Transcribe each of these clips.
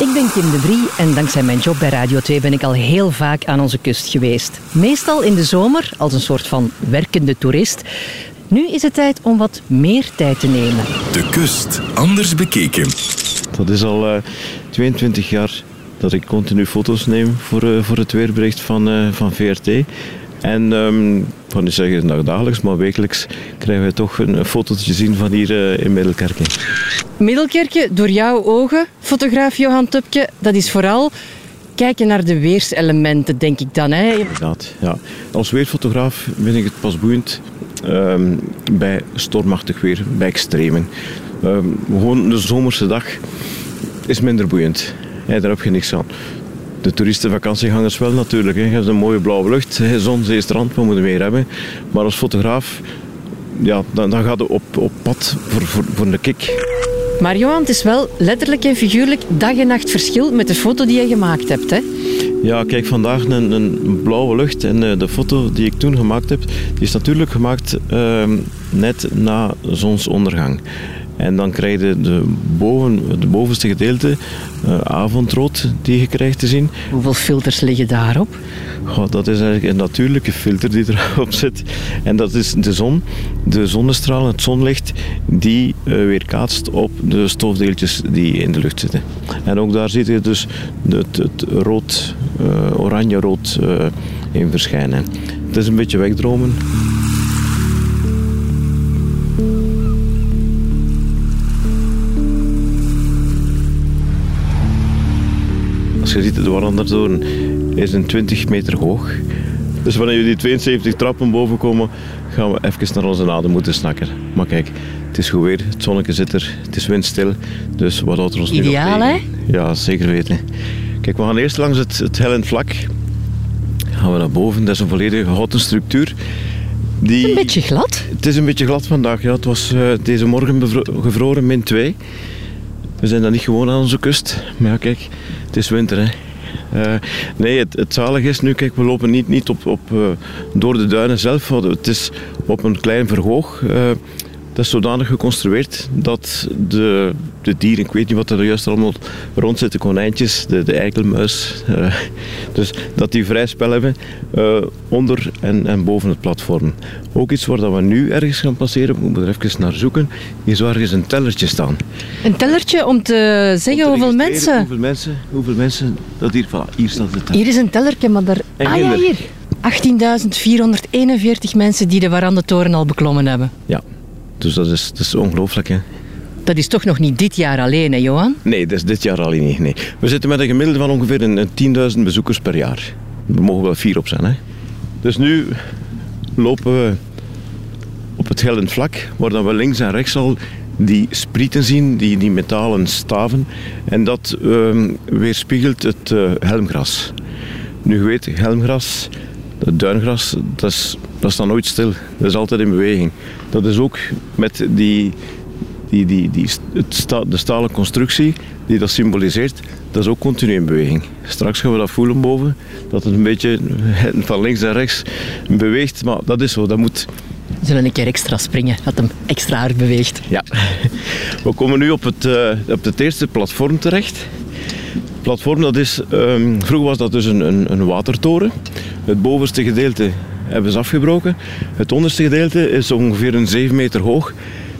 Ik ben Kim de Vrie en dankzij mijn job bij Radio 2 ben ik al heel vaak aan onze kust geweest. Meestal in de zomer als een soort van werkende toerist. Nu is het tijd om wat meer tijd te nemen. De kust, anders bekeken. Dat is al uh, 22 jaar dat ik continu foto's neem voor, uh, voor het weerbericht van, uh, van VRT. En um, van nu zeggen dagelijks, maar wekelijks krijgen we toch een, fotootje zien van hier uh, in Middelkerken. Middelkerken, door jouw ogen, fotograaf Johan Tupke, dat is vooral kijken naar de weerselementen, denk ik dan. Hè? Inderdaad, ja. Als weerfotograaf vind ik het pas boeiend um, bij stormachtig weer, bij extremen. Um, gewoon de zomerse dag is minder boeiend. Ja, daar heb je niks aan. De toeristenvakantiegangers wel natuurlijk. Hè. Je hebt een mooie blauwe lucht, zon, zee, strand, we moeten meer hebben. Maar als fotograaf, ja, dan, dan gaat je op, op pad voor, voor, voor een kick. Maar Johan, het is wel letterlijk en figuurlijk dag en nacht verschil met de foto die je gemaakt hebt. Hè? Ja, kijk, vandaag een, een blauwe lucht en uh, de foto die ik toen gemaakt heb, die is natuurlijk gemaakt uh, net na zonsondergang. En dan krijg je de, boven, het bovenste gedeelte, uh, avondrood, die je krijgt te zien. Hoeveel filters liggen daarop? Dat is eigenlijk een natuurlijke filter die erop zit. En dat is de zon, de zonnestralen, het zonlicht, die uh, weerkaatst op de stofdeeltjes die in de lucht zitten. En ook daar zie je dus het, het rood, uh, oranje-rood in verschijnen. Het is een beetje wegdromen. Je ziet, de Warandertoren is een 20 meter hoog. Dus wanneer die 72 trappen boven komen, gaan we even naar onze adem moeten snakken. Maar kijk, het is goed weer, het zonnetje zit er, het is windstil. Dus wat houdt er ons Ideaal, nu hè? Ja, zeker weten. Kijk, we gaan eerst langs het, het hellend vlak. Gaan we naar boven, dat is een volledige houten structuur. Die... Een beetje glad? Het is een beetje glad vandaag, ja. Het was uh, deze morgen gevroren, min 2. We zijn dan niet gewoon aan onze kust. Maar ja, kijk, het is winter, hè. Uh, nee, het, het zalige is nu, kijk, we lopen niet, niet op, op, uh, door de duinen zelf. Het is op een klein verhoog. Uh, dat is zodanig geconstrueerd dat de, de dieren, ik weet niet wat er juist allemaal rond zitten, konijntjes, de, de eikelmuis, dus dat die vrij spel hebben onder en, en boven het platform. Ook iets waar dat we nu ergens gaan passeren, we moeten er even naar zoeken, is waar er een tellertje staan. Een tellertje om te zeggen om te hoeveel mensen? Hoeveel mensen, hoeveel mensen dat hier, voilà, hier staat het. Hier is een tellertje, maar daar... Ah ja, hier. 18.441 mensen die de Warandentoren al beklommen hebben. Ja, dus dat is, dat is ongelooflijk, hè. Dat is toch nog niet dit jaar alleen, hè, Johan? Nee, dat is dit jaar alleen niet. Nee. We zitten met een gemiddelde van ongeveer een, een 10.000 bezoekers per jaar. We mogen wel vier op zijn, hè. Dus nu lopen we op het Geldend Vlak, waar dan we links en rechts al die sprieten zien, die, die metalen staven. En dat uh, weerspiegelt het uh, helmgras. Nu je weet, helmgras, het duingras, dat, is, dat staat nooit stil. Dat is altijd in beweging. Dat is ook met die, die, die, die, het sta, de stalen constructie die dat symboliseert, dat is ook continu in beweging. Straks gaan we dat voelen boven, dat het een beetje van links en rechts beweegt. Maar dat is zo, dat moet, we zullen een keer extra springen, dat hem extra hard beweegt. Ja. We komen nu op het, uh, op het eerste platform terecht. Het platform, dat is, um, vroeger was dat dus een, een, een, watertoren. Het bovenste gedeelte hebben ze afgebroken. Het onderste gedeelte is ongeveer een 7 meter hoog.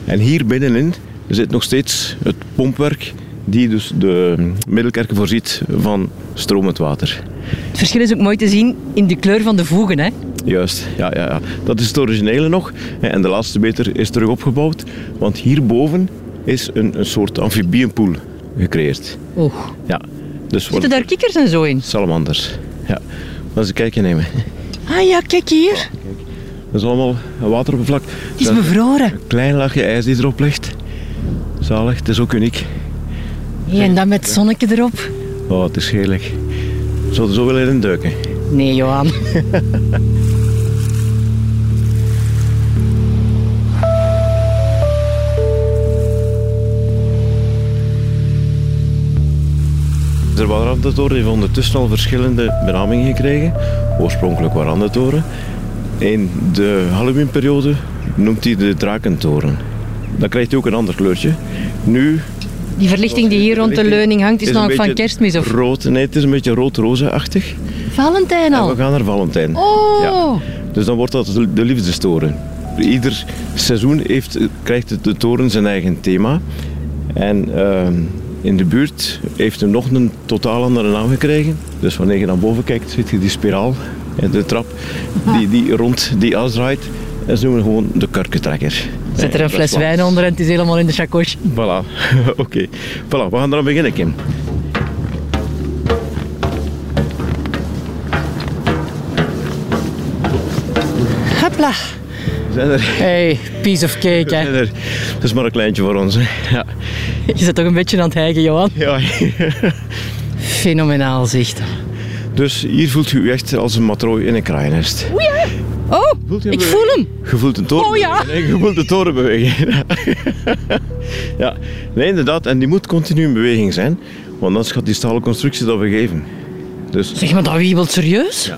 En hier binnenin zit nog steeds het pompwerk die dus de Middelkerken voorziet van stromend water. Het verschil is ook mooi te zien in de kleur van de voegen, hè? Juist, ja, ja, ja. Dat is het originele nog. En de laatste meter is terug opgebouwd. Want hierboven is een, een soort amfibieënpoel gecreëerd. Oeh. Ja. Dus Zitten daar kikkers en zo in? Salamanders. Ja. Maar eens een kijkje nemen. Ah ja, kijk hier. Dat is allemaal wateroppervlak. Het is bevroren. Een klein laagje ijs die erop ligt. Zalig, het is ook uniek. Ja, en dan met het zonnetje erop. Oh, het is heerlijk. Zou er zo willen in duiken? Nee, Johan. De Warandentoren heeft ondertussen al verschillende benamingen gekregen. Oorspronkelijk Warandentoren. In de Halloweenperiode noemt hij de Drakentoren. Dan krijgt hij ook een ander kleurtje. Nu Die verlichting die hier rond de leuning hangt, is, nog van kerstmis of Rood, nee, het is een beetje rood-roze-achtig. Valentijn En al? we gaan naar Valentijn. Oh, Ja. Dus dan wordt dat de, de liefdestoren. Ieder seizoen heeft, krijgt de, de toren zijn eigen thema. En ehm, in de buurt heeft hij nog een totaal andere naam gekregen. Dus wanneer je naar boven kijkt, ziet je die spiraal en de trap die, die rond die as draait. En ze noemen we gewoon de kurkentrekker. zet er een fles wijn onder en het is helemaal in de chacoche. Voilà, oké. Voilà, we gaan eraan beginnen, Kim. Hopla. Hey, piece of cake, hè. Het is maar een kleintje voor ons. Hè. Ja. Je zit toch een beetje aan het hijgen, Johan. Ja. Fenomenaal zicht. Dus hier voelt u echt als een matrooi in een kraaiennest. Oh, Voelt u hem ik voel hem. Je voelt een toren Oh, ja. Je voelt de toren bewegen. ja, nee, inderdaad. En die moet continu in beweging zijn. Want anders gaat die stalen constructie dat begeven. Dus, Zeg maar, dat wiebelt serieus? ja.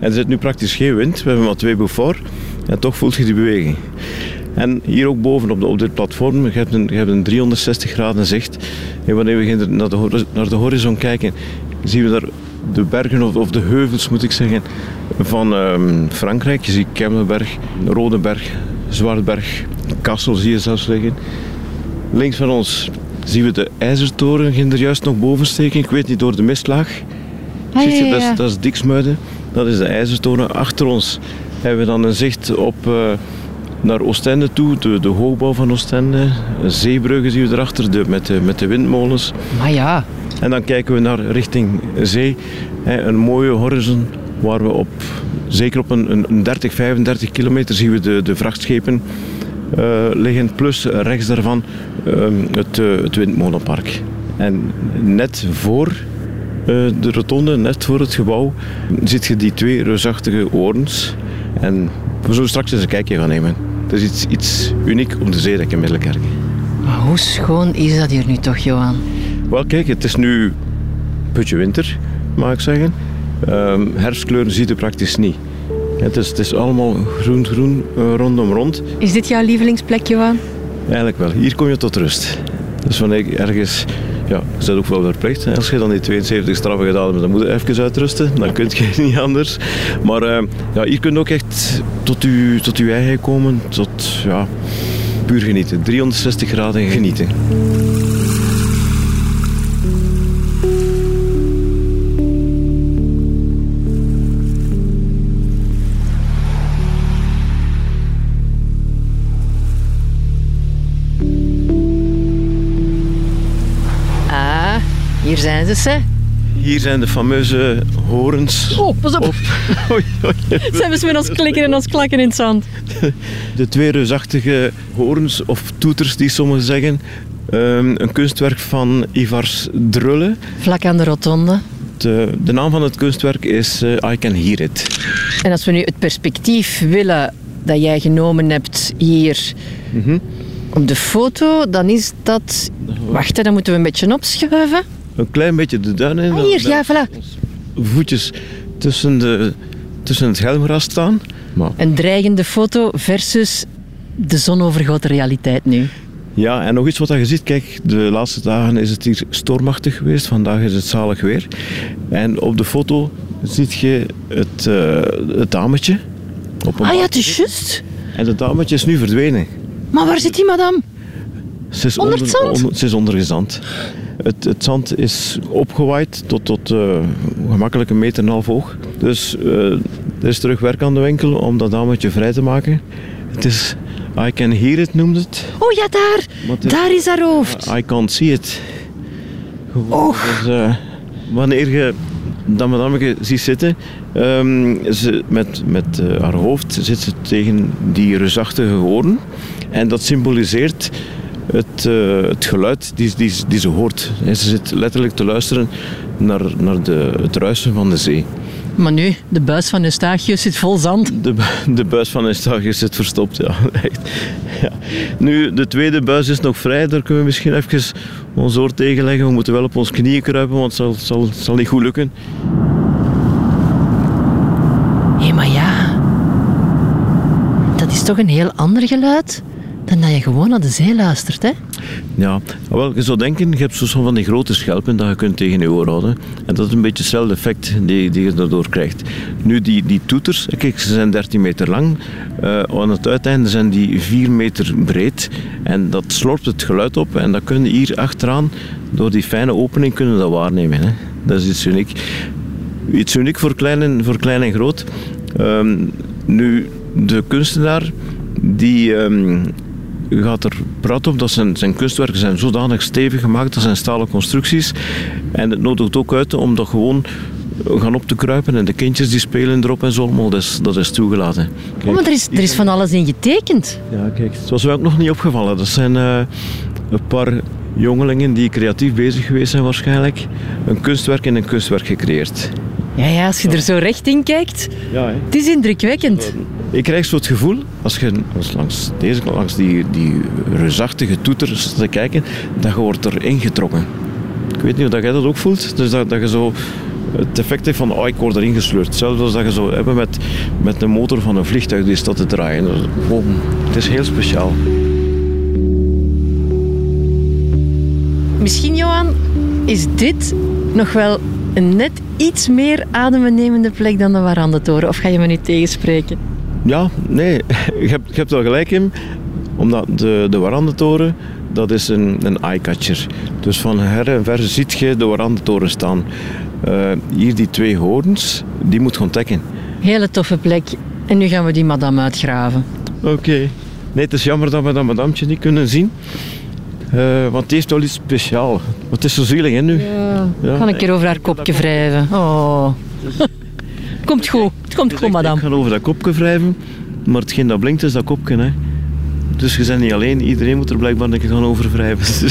En er zit nu praktisch geen wind. We hebben maar twee beaufort. En toch voelt je die beweging. En hier ook boven op, de, op dit platform, je hebt, een, je hebt een 360 graden zicht. En wanneer we naar de, naar de horizon kijken, zien we daar de bergen of, de heuvels, moet ik zeggen, van ehm, Frankrijk. Je ziet Kemmelberg, Rodeberg, Zwartberg, Kassel zie je zelfs liggen. Links van ons zien we de IJzertoren, ging er juist nog boven steken. Ik weet niet, door de mistlaag. Ah, Ziet je, ja, dat, is, dat is Diksmuiden, dat is de IJzertoren. Achter ons hebben we dan een zicht op, eh, naar Oostende toe, de, de hoogbouw van Oostende. Zeebruggen zien we erachter, de, met, de, met de windmolens. Maar ja, En dan kijken we naar richting zee. Hè, een mooie horizon waar we op, zeker op een, een- een 30, 35 kilometer zien we de, de vrachtschepen eh, liggen. Plus rechts daarvan ehm, het, eh, het windmolenpark. En net voor de rotonde, net voor het gebouw, ziet je die twee reusachtige orens. En we zullen straks eens een kijkje gaan nemen. Het is iets, iets uniek op de zeedijk in Middelkerk. maar hoe schoon is dat hier nu toch, Johan? Wel, kijk, het is nu putje winter, mag ik zeggen. Ehm, herfstkleuren ziet u praktisch niet. Het is, het is allemaal groen-groen eh, rondom rond. Is dit jouw lievelingsplek, Johan? Eigenlijk wel. Hier kom je tot rust. Dus wanneer ik ergens... Ja, je bent ook wel verplicht. Als je dan die 72 straffen gedaan hebt, dan moet je even uitrusten. Dan kun je niet anders. Maar eh, ja, hier kun je ook echt tot je, tot eigen komen. Tot, ja, puur genieten. 360 graden genieten. Zijn ze. Hier zijn de fameuze horens. Oh, pas op. Oei, oei. Zijn we met ons klikken en ons klakken in het zand. De twee reusachtige horens, of toeters die sommigen zeggen. Ehm, een kunstwerk van Ivars Drulle. Vlak aan de rotonde. De, de naam van het kunstwerk is eh, I Can Hear It. En als we nu het perspectief willen dat jij genomen hebt hier Mhm. op de foto, dan is dat... Wacht, dan moeten we een beetje opschuiven. Een klein beetje de duinen in. Ah, hier, dan- ja, voilà. Voetjes tussen, de, tussen het helmgras staan. Maar, Een dreigende foto versus de zonovergoten realiteit nu. ja, en nog iets wat je ziet. Kijk, de laatste dagen is het hier stormachtig geweest. Vandaag is het zalig weer. En op de foto ziet je het, eh, het dametje. Op een Ah ja, het is juist. En het dametje is nu verdwenen. Maar waar zit die madame? Ze is Onder het zand? onder- ze is ondergezand. Het, het zand is opgewaaid tot, tot eh, gemakkelijk een meter en een half hoog. Dus eh, er is terug werk aan de winkel om dat dametje vrij te maken. Het is I can hear it, noemde het. Oh ja, daar. Is- Daar is haar hoofd. I can't see it. Oh. Dus, eh, wanneer je dat madameke ziet zitten, ehm, ze, met, met haar hoofd zit ze tegen die reusachtige hoorn. En dat symboliseert het, eh, het geluid die, die, die ze hoort. En ze zit letterlijk te luisteren naar, naar de, het ruisen van de zee. Maar nu, de buis van Eustachius zit vol zand. De, de buis van Eustachius zit verstopt, ja. Echt. ja. Nu, de tweede buis is nog vrij. Daar kunnen we misschien even ons oor tegen leggen. We moeten wel op ons knieën kruipen, want het zal, zal, zal niet goed lukken. Hé, maar ja. Dat is toch een heel ander geluid dan dat je gewoon naar de zee luistert. Hè? Ja, wel, je zou denken, je hebt zo van die grote schelpen dat je kunt tegen je oor houden. En dat is een beetje hetzelfde effect die, die je daardoor krijgt. Nu, die, die toeters, kijk, ze zijn 13 meter lang. Uh, aan het uiteinde zijn die 4 meter breed. En dat slorpt het geluid op. En dat kun je hier achteraan, door die fijne opening, kunnen dat waarnemen. Hè. Dat is iets uniek. Iets uniek voor klein en, voor klein en groot. Um, nu, de kunstenaar die um, gaat er praten op dat zijn, zijn kunstwerken zijn zodanig stevig gemaakt, dat zijn stalen constructies. En het nodigt ook uit om dat gewoon gaan op te kruipen en de kindjes die spelen erop en zo, maar dat is, dat is toegelaten. Kijk, oh, maar er is, er is van alles in getekend. Ja, kijk, dat was mij ook nog niet opgevallen. Dat zijn uh, een paar jongelingen die creatief bezig geweest zijn waarschijnlijk, een kunstwerk in een kunstwerk gecreëerd. Ja, ja, als je er zo recht in kijkt, ja, hè. het is indrukwekkend. Ik krijg zo het gevoel, als je langs, deze, langs die, die reusachtige toeters te kijken, dat je wordt erin getrokken. Ik weet niet of jij dat ook voelt. Dus dat, dat je zo het effect heeft van, oh, ik word erin gesleurd. Zelfs als dat je zo hebben met, met de motor van een vliegtuig die staat te draaien. Dus, wow, het is heel speciaal. Misschien, Johan, is dit nog wel een net iets meer adembenemende plek dan de Warandentoren. Of ga je me nu tegenspreken? Ja, nee, je hebt, je hebt wel gelijk in. Omdat de, de Warandentoren, dat is een, een eyecatcher. Dus van her en ver ziet je de Warandentoren staan. Uh, hier die twee horens, die moet gaan ontdekken. Hele toffe plek. En nu gaan we die madame uitgraven. Oké. Nee, het is jammer dat we dat madamtje niet kunnen zien. Uh, want die heeft wel iets speciaals. Wat is zo zielig, hè, nu? Ja. ja. Ga een keer over haar kopje wrijven. Oh. komt goed. Het komt goed, madame. Ik ga over dat kopje wrijven. Maar hetgeen dat blinkt is dat kopje, hè. Dus je bent niet alleen. Iedereen moet er blijkbaar een keer gaan over wrijven.